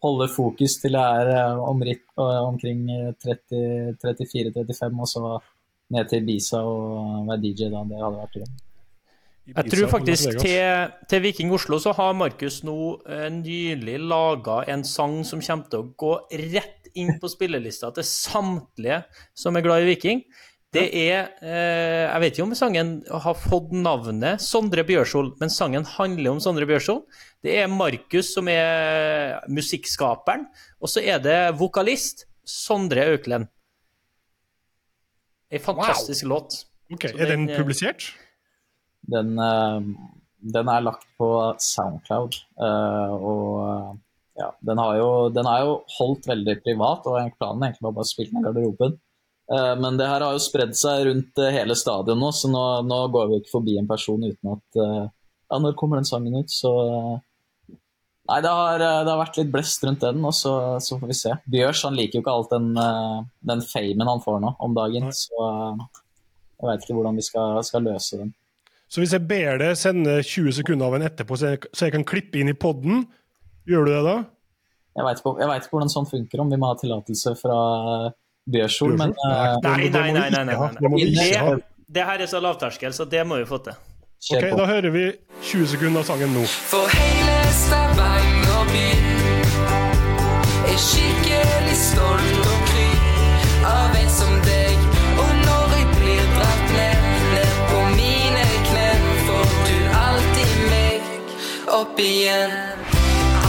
holde fokus til jeg er om, omritt, eh, omkring 34-35, og så ned til Ibiza og være DJ da. Det hadde vært gøy. Jeg tror faktisk til, til, Viking Oslo så har Markus nå eh, nylig laga en sang som kommer til å gå rett inn på spillelista til samtlige som er glad i Viking. Det er eh, Jeg vet ikke om sangen har fått navnet Sondre Bjørsol, men sangen handler om Sondre Bjørsol. Det er Markus som er musikkskaperen, og så er det vokalist Sondre Auklend. Ei fantastisk wow. låt. Ok, Er den, den eh, publisert? Den uh, den er lagt på Soundcloud. Uh, og ja, den, jo, den, er jo holdt veldig privat, og planen egentlig var bare å spille den i garderoben. Men det her har jo spredd seg rundt hele stadion nå, så nå, nå, går vi ikke forbi en person uten at Ja, når kommer den sangen ut? Så Nei, det har, det har, vært litt blest rundt den, og så, så, får vi se. Bjørs han liker jo ikke alt den, den famen han får nå om dagen, Nei. så jeg veit ikke hvordan vi skal, skal løse den. Så hvis jeg ber deg sende 20 sekunder av en etterpå, så jeg, så jeg kan klippe inn i poden, gjør du det da? Jeg veit ikke, ikke, hvordan sånn funker, om vi må ha tillatelse fra Bjørsol, men uh, Nei, nei, nei. nei, nei, nei. Det, det, her er så lavterskel, så det må vi få til. Ok, Da hører vi 20 sekunder av sangen nå. For hele Stavanger by er skikkelig stolt opp igjen.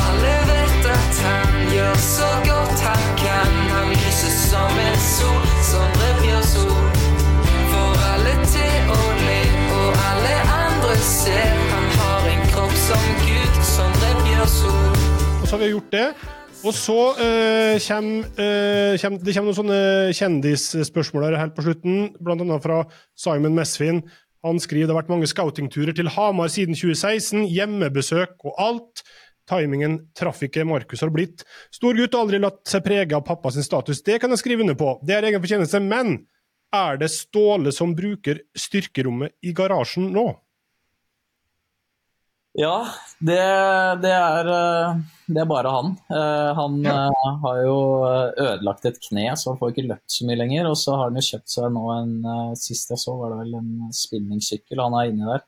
Alle vet at han gjør så godt han kan. Han lyser som en sol, Sondre Bjørsol. Får alle til å le, og alle andre ser. Han har en kropp som Gud, Sondre Bjørsol. Og så har vi gjort det. Og så øh, kommer, øh, kommer, det kommer noen sånne kjendisspørsmål her helt på slutten, bl.a. fra Simon Mesfin. Han skriver det har vært mange scoutingturer til Hamar siden 2016, hjemmebesøk og alt. Timingen traff ikke Markus har blitt. Stor gutt og aldri latt seg prege av pappas status, det kan jeg skrive under på, det er egen fortjeneste, men er det Ståle som bruker styrkerommet i garasjen nå? Ja, det, det, er, eh, det, er, bare han. Eh, han ja. Eh, har jo ødelagt et kne, så han får ikke løpt så mye lenger. Og så har han jo kjøpt seg nå en Sist jeg så, var det vel en spinningsykkel han er inni der.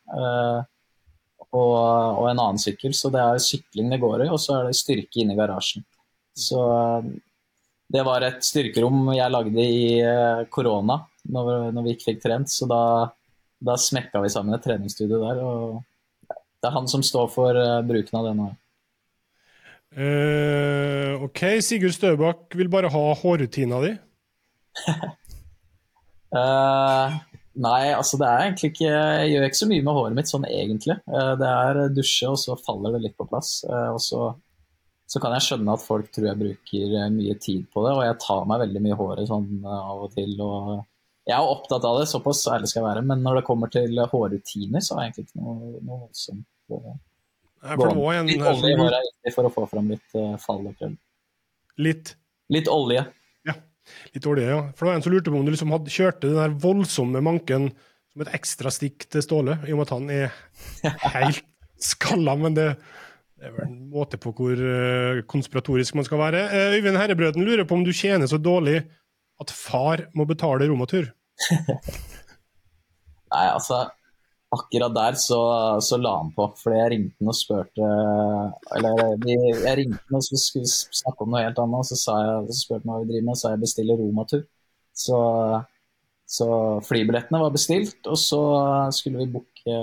Og, og, en annen sykkel. Så det er sykling det går i, og så er det styrke inne i garasjen. Så det var et styrkerom jeg lagde i korona, når, når vi ikke fikk trent. Så da, da smekka vi sammen et treningsstudio der. og det er han som står for uh, bruken av det nå. Uh, OK, Sigurd Støbakk vil bare ha hårrutina di? uh, nei, altså det er egentlig ikke Jeg gjør ikke så mye med håret mitt sånn egentlig. Uh, det er dusje, og så faller det litt på plass. og så, så, kan jeg skjønne at folk tror jeg bruker mye tid på det, og jeg tar meg veldig mye håret sånn av og til. og jeg er opptatt av det, såpass ærlig skal jeg være, men når det kommer til hårrutiner, så er det egentlig ikke noe, noe voldsomt ja, for det var en, litt olje var viktig for å få fram litt uh, fall og krøll. Litt? Litt olje. Ja, litt olje, ja. For det var en som lurte på om du liksom hadde, kjørte den der voldsomme manken som et ekstra stikk til Ståle, i og med at han er helt skalla. Men det, det, er vel en måte på hvor uh, konspiratorisk man skal være. Uh, Øyvind Herrebrøden lurer på om du tjener så dårlig at far må betale romatur? Nei, altså akkurat der så, så, la han på. Fordi jeg ringte han og spurte Eller jeg ringte han og skulle snakke om noe helt annet, så, sa jeg, så spurte han hva vi driver med, og så sa jeg bestiller romatur. Så, så flybillettene var bestilt, og så skulle vi booke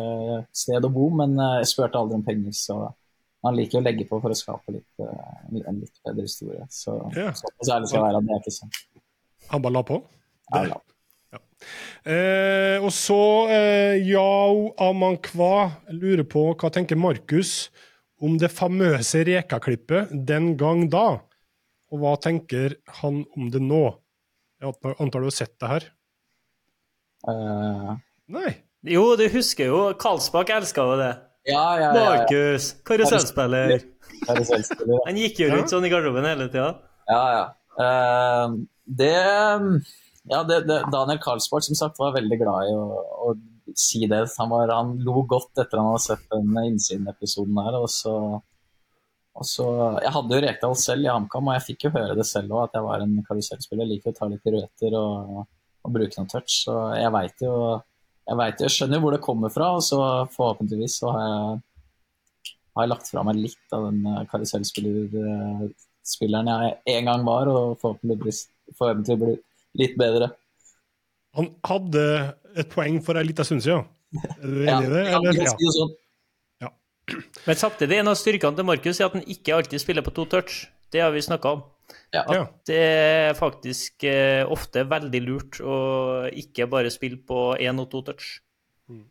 sted å bo, men jeg spurte aldri om penger, så han liker å legge på for å skape litt, en litt bedre historie. Så, ja. så ærlig skal jeg være at det er ikke sånn. Han bare la på? Ja, la på. Eh, og så eh, Yao Amankwa lurer på hva tenker Markus om det famøse Reka-klippet den gang da? Og hva tenker han om det nå? Jeg antar du har sett det her? Uh... Nei? Jo, du husker jo. Karlsbakk elska jo det. Ja, ja, ja, Markus, karusellspiller. Han gikk jo rundt sånn i garderoben hele tida. Ja, ja. Uh, det ja, det, det, Daniel Karlsborg som sagt var veldig glad i å, å si det. Han, var, han, lo godt etter han hadde sett den innsiden-episoden her. Og så, og så, Jeg hadde jo Rekdal selv i HamKam, og jeg fikk jo høre det selv òg, at jeg var en karusellspiller. Liker å ta litt røter og, og bruke noen touch. Så jeg veit jo jeg, vet, jeg skjønner jo hvor det kommer fra, og så forhåpentligvis så har jeg, har jeg lagt fra meg litt av den karusellspilleren jeg en gang var, og forhåpentligvis, forhåpentligvis litt bedre. Han hadde et poeng for ei lita stund siden. Er du enig i det? Eller? Ja, ja. Sånn. ja. Men samtidig, en av styrkene til Markus er at han ikke alltid spiller på to touch. Det har vi snakka om. Ja. At det er faktisk eh, ofte veldig lurt å ikke bare spille på én og to touch. Mm.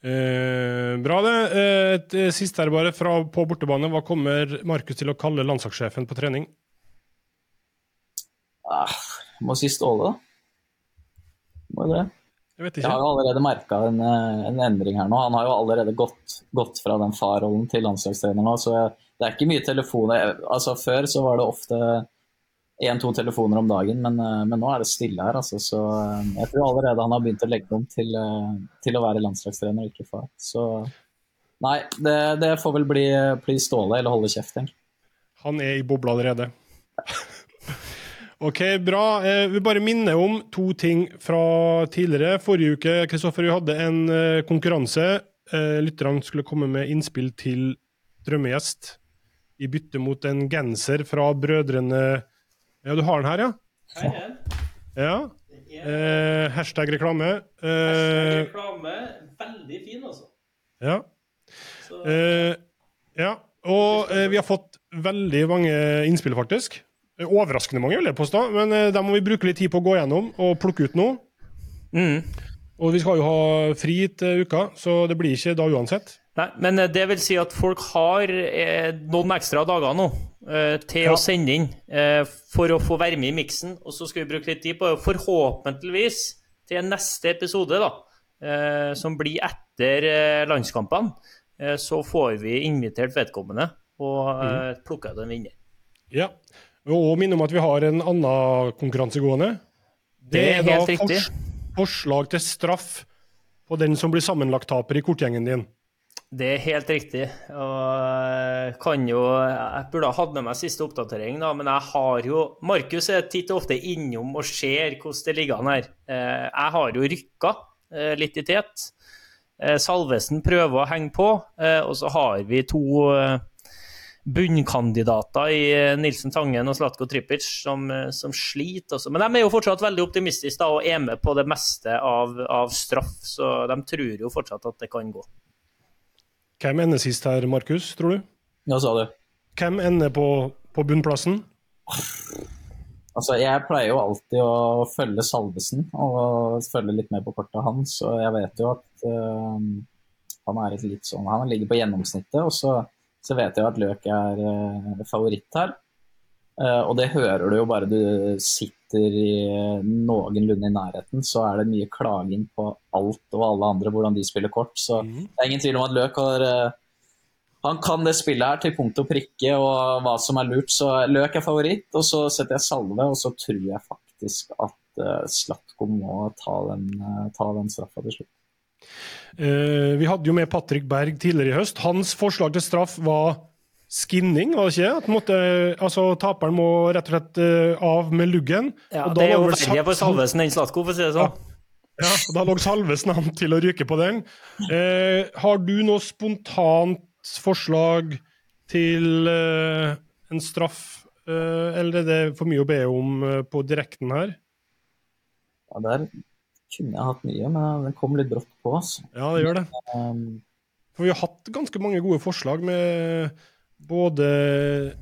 Eh, bra, det. Eh, et eh, siste her bare fra på bortebane. Hva kommer Markus til å kalle landslagssjefen på trening? Ah, må si Ståle, da. Må jo det. Jeg vet Jeg har jo allerede merka en, eh, en endring her nå. Han har jo allerede gått, gått fra den farrollen til landslagstrener nå, så jeg, det er ikke mye telefoner. Altså Før så var det ofte én-to telefoner om dagen, men, eh, men nå er det stille her. Altså, så eh, jeg tror allerede han har begynt å legge om til, til å være landslagstrener, ikke far. Så nei, det, det får vel bli, bli Ståle eller holde kjeft, tenker. Han er i bobla allerede. OK, bra. Eh, vi bare minner om to ting fra tidligere. Forrige uke Kristoffer, vi hadde en eh, konkurranse. Eh, lytterne skulle komme med innspill til drømmegjest i bytte mot en genser fra brødrene Ja, du har den her, ja? Ja. Eh, hashtag reklame. Eh, reklame. Veldig fin, altså. ja. Eh, ja. Og eh, vi har fått veldig mange innspill, faktisk. Eh, Overraskende mange, vil jeg påstå. Men uh, dem må vi bruke litt tid på å gå gjennom og plukke ut noe. Mm. Og vi skal jo ha fri til uka, så det blir ikke da uansett. Nei, men eh, det vil si at folk har eh, noen ekstra dager nå eh, til Ja. å sende inn eh, for å få være med i miksen. Og så skal vi bruke litt tid på det. Forhåpentligvis til neste episode, da, eh, som blir etter landskampene, eh, så får vi invitert vedkommende og eh, plukka ut en vinner. Ja. Og minne om at vi har en annen konkurranse gående. Det er da helt riktig. forslag til straff på den som blir sammenlagttaper i kortgjengen din. Det er helt riktig. Og jeg kan jo Jeg burde ha hatt med meg siste oppdatering, da, men jeg har jo Markus er titt og ofte innom og ser hvordan det ligger an her. Eh, Jeg har jo rykka eh, litt i tet. Eh, Salvesen prøver å henge på, eh, og så har vi to eh, bunnkandidater i eh, Nilsen Tangen og Slatko Tripic som, eh, som sliter. Også. Men de er jo fortsatt veldig optimistiske da, og er med på det meste av, av straff, så de tror jo fortsatt at det kan gå. Hvem ender sist her, Markus, tror du? Hva sa du? Hvem ender på, på bunnplassen? Altså, jeg pleier jo alltid å følge Salvesen og følge litt med på kortet hans, og jeg vet jo at eh, han er et litt sånn Han ligger på gjennomsnittet, og så, så vet jeg at Løk er eh, favoritt her. Eh, og det hører du jo bare du sitter i noenlunde i nærheten, så er det mye klaging på alt og alle andre, hvordan de spiller kort. Så det er ingen tvil om at Løk har eh, han kan det spillet her til punkt og prikke og hva som er lurt. Så Løk er favoritt, og så setter jeg Salve, og så tror jeg faktisk at Slatko må ta den, ta den straffa til slutt. Eh, vi hadde jo med Patrick Berg tidligere i høst. Hans forslag til straff var skinning, var det ikke? At måtte, altså, taperen må rett og slett eh, av med luggen. Ja, Og da det er jo var verre for Sal- Salvesen enn Slatko, for å si det sånn. Ja, og da lå Salvesen an til å ryke på den. Eh, har du noe spontant forslag til eh, en straff, eh, eller er det for mye å be om eh, på direkten her? Ja, der kunne jeg hatt mye, men den kom litt brått på. Altså. Ja, det gjør det. Um, For vi har hatt ganske mange gode forslag med både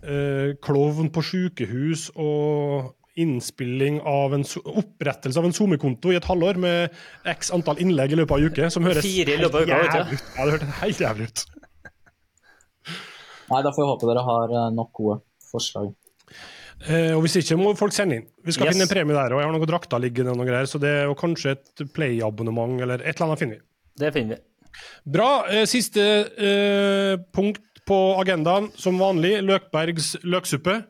eh, klovn på sykehus og innspilling av en opprettelse av en SoMe-konto i et halvår med x antall innlegg i løpet av en uke, som høres Fire i løpet av uka, jævlig ut. Ja, det hørtes helt jævlig ut. nei, da får jeg håpe dere har uh, nok gode forslag. Eh, og Hvis ikke må folk sende inn. Vi skal Yes. finne en premie der. og Jeg har noen drakter liggende, og noe greier, så det er kanskje et Play-abonnement eller et eller annet finner vi. Det finner vi. Bra. Eh, siste eh, punkt på agendaen, som vanlig, Løkbergs løksuppe.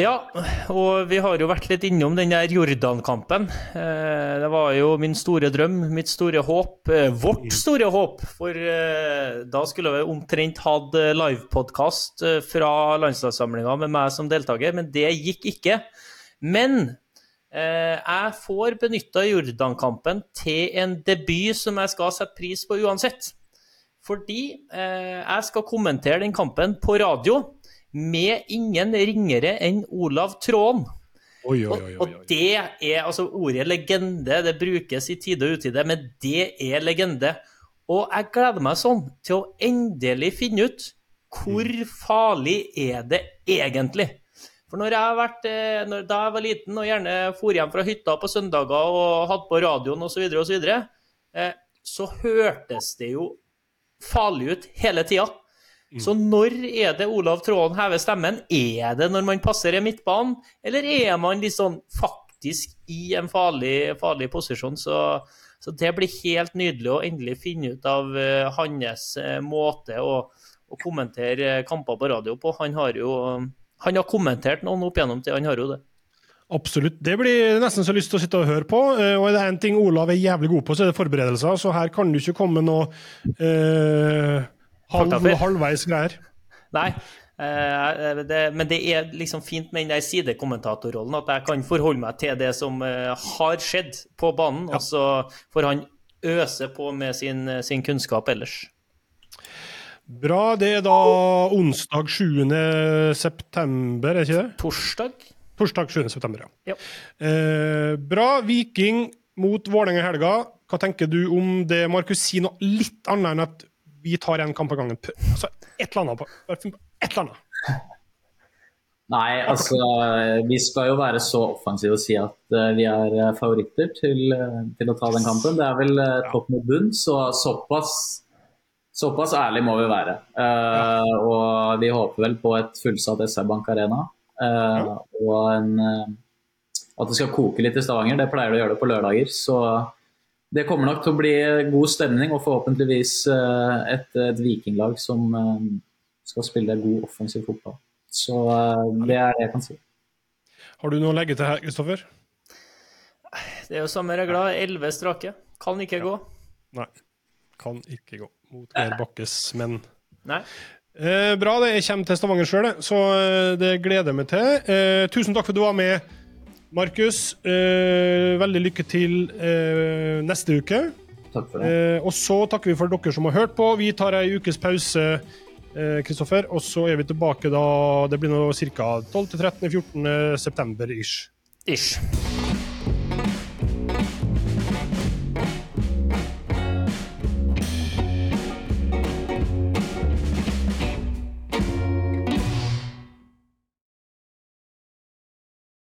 Ja, og vi har jo vært litt innom den der Jordan-kampen. Eh, Det var jo min store drøm, mitt store håp, eh, vårt store håp. For eh, da skulle vi omtrent hatt livepodkast fra landslagssamlinga med meg som deltaker, men det gikk ikke. Men jeg får benytta Jordan-kampen til en debut som jeg skal sette pris på uansett. Fordi jeg skal kommentere den kampen på radio med ingen ringere enn Olav Tråen. Oi, oi, oi. og det er altså ordet legende, det brukes i tide og utide, men det er legende. Og jeg gleder meg sånn til å endelig finne ut hvor farlig er det egentlig? For når jeg har vært, eh, når, da jeg var liten og gjerne for hjem fra hytta på søndager og hadde på radioen osv., så, videre, og så, videre, eh, så hørtes det jo farlig ut hele tida. Så når er det Olav Tråden hever stemmen? Er det når man passerer midtbanen, eller er man liksom faktisk i en farlig, farlig posisjon? Så, så det blir helt nydelig å endelig finne ut av uh, hans uh, måte å, å kommentere eh, kamper på radio på. Han har jo han har kommentert noen opp gjennom til, han har jo det. Absolutt. Det blir nesten så lyst til å sitte og høre på. Og er det én ting Olav er jævlig god på, så er det forberedelser. Så her kan du ikke komme noe eh, halv, halvveis greier. Nei, eh, det, men det er liksom fint med den der sidekommentatorrollen, at jeg kan forholde meg til det som eh, har skjedd på banen, og så får han øse på med sin, sin kunnskap ellers. Bra. Det er da onsdag 7. september, er ikke det? Torsdag? Torsdag 7. september, ja. Ja. Eh, bra. Viking mot Vålerenga i helga. Hva tenker du om det, Markus? Si noe litt annet enn at vi tar en kamp av gangen. Altså, et eller annet. på- Et eller annet. Nei, altså vi skal jo være så offensive og si at uh, vi er eh, favoritter til, eh, til å ta den kampen. Det er vel uh, topp mot bunn, så såpass, såpass ærlig må vi være. Eh, og vi håper vel på et fullsatt SR Bank Arena. eh, og en, at det skal koke litt i Stavanger. Det pleier det å gjøre det på lørdager. Så det kommer nok til å bli god stemning og forhåpentligvis eh, et, et vikinglag som eh, skal spille god offensiv fotball. Så eh, det er det jeg kan si. Har du noe å legge til her, Kristoffer? Det er jo samme regler. Elleve strake. Kan ikke gå. Nei. Kan ikke gå mot Geir Bakkes menn. Nei. Eh, bra, det. Jeg kommer til Stavanger sjøl, så det gleder jeg meg til. Eh, tusen takk for at du var med, Markus. Eh, veldig lykke til eh, neste uke. Takk for det. Eh, og så takker vi for dere som har hørt på. Vi tar ei ukes pause, eh, Kristoffer, og så er vi tilbake da det blir nå ca. 12.-13.-14. september ish. Ish.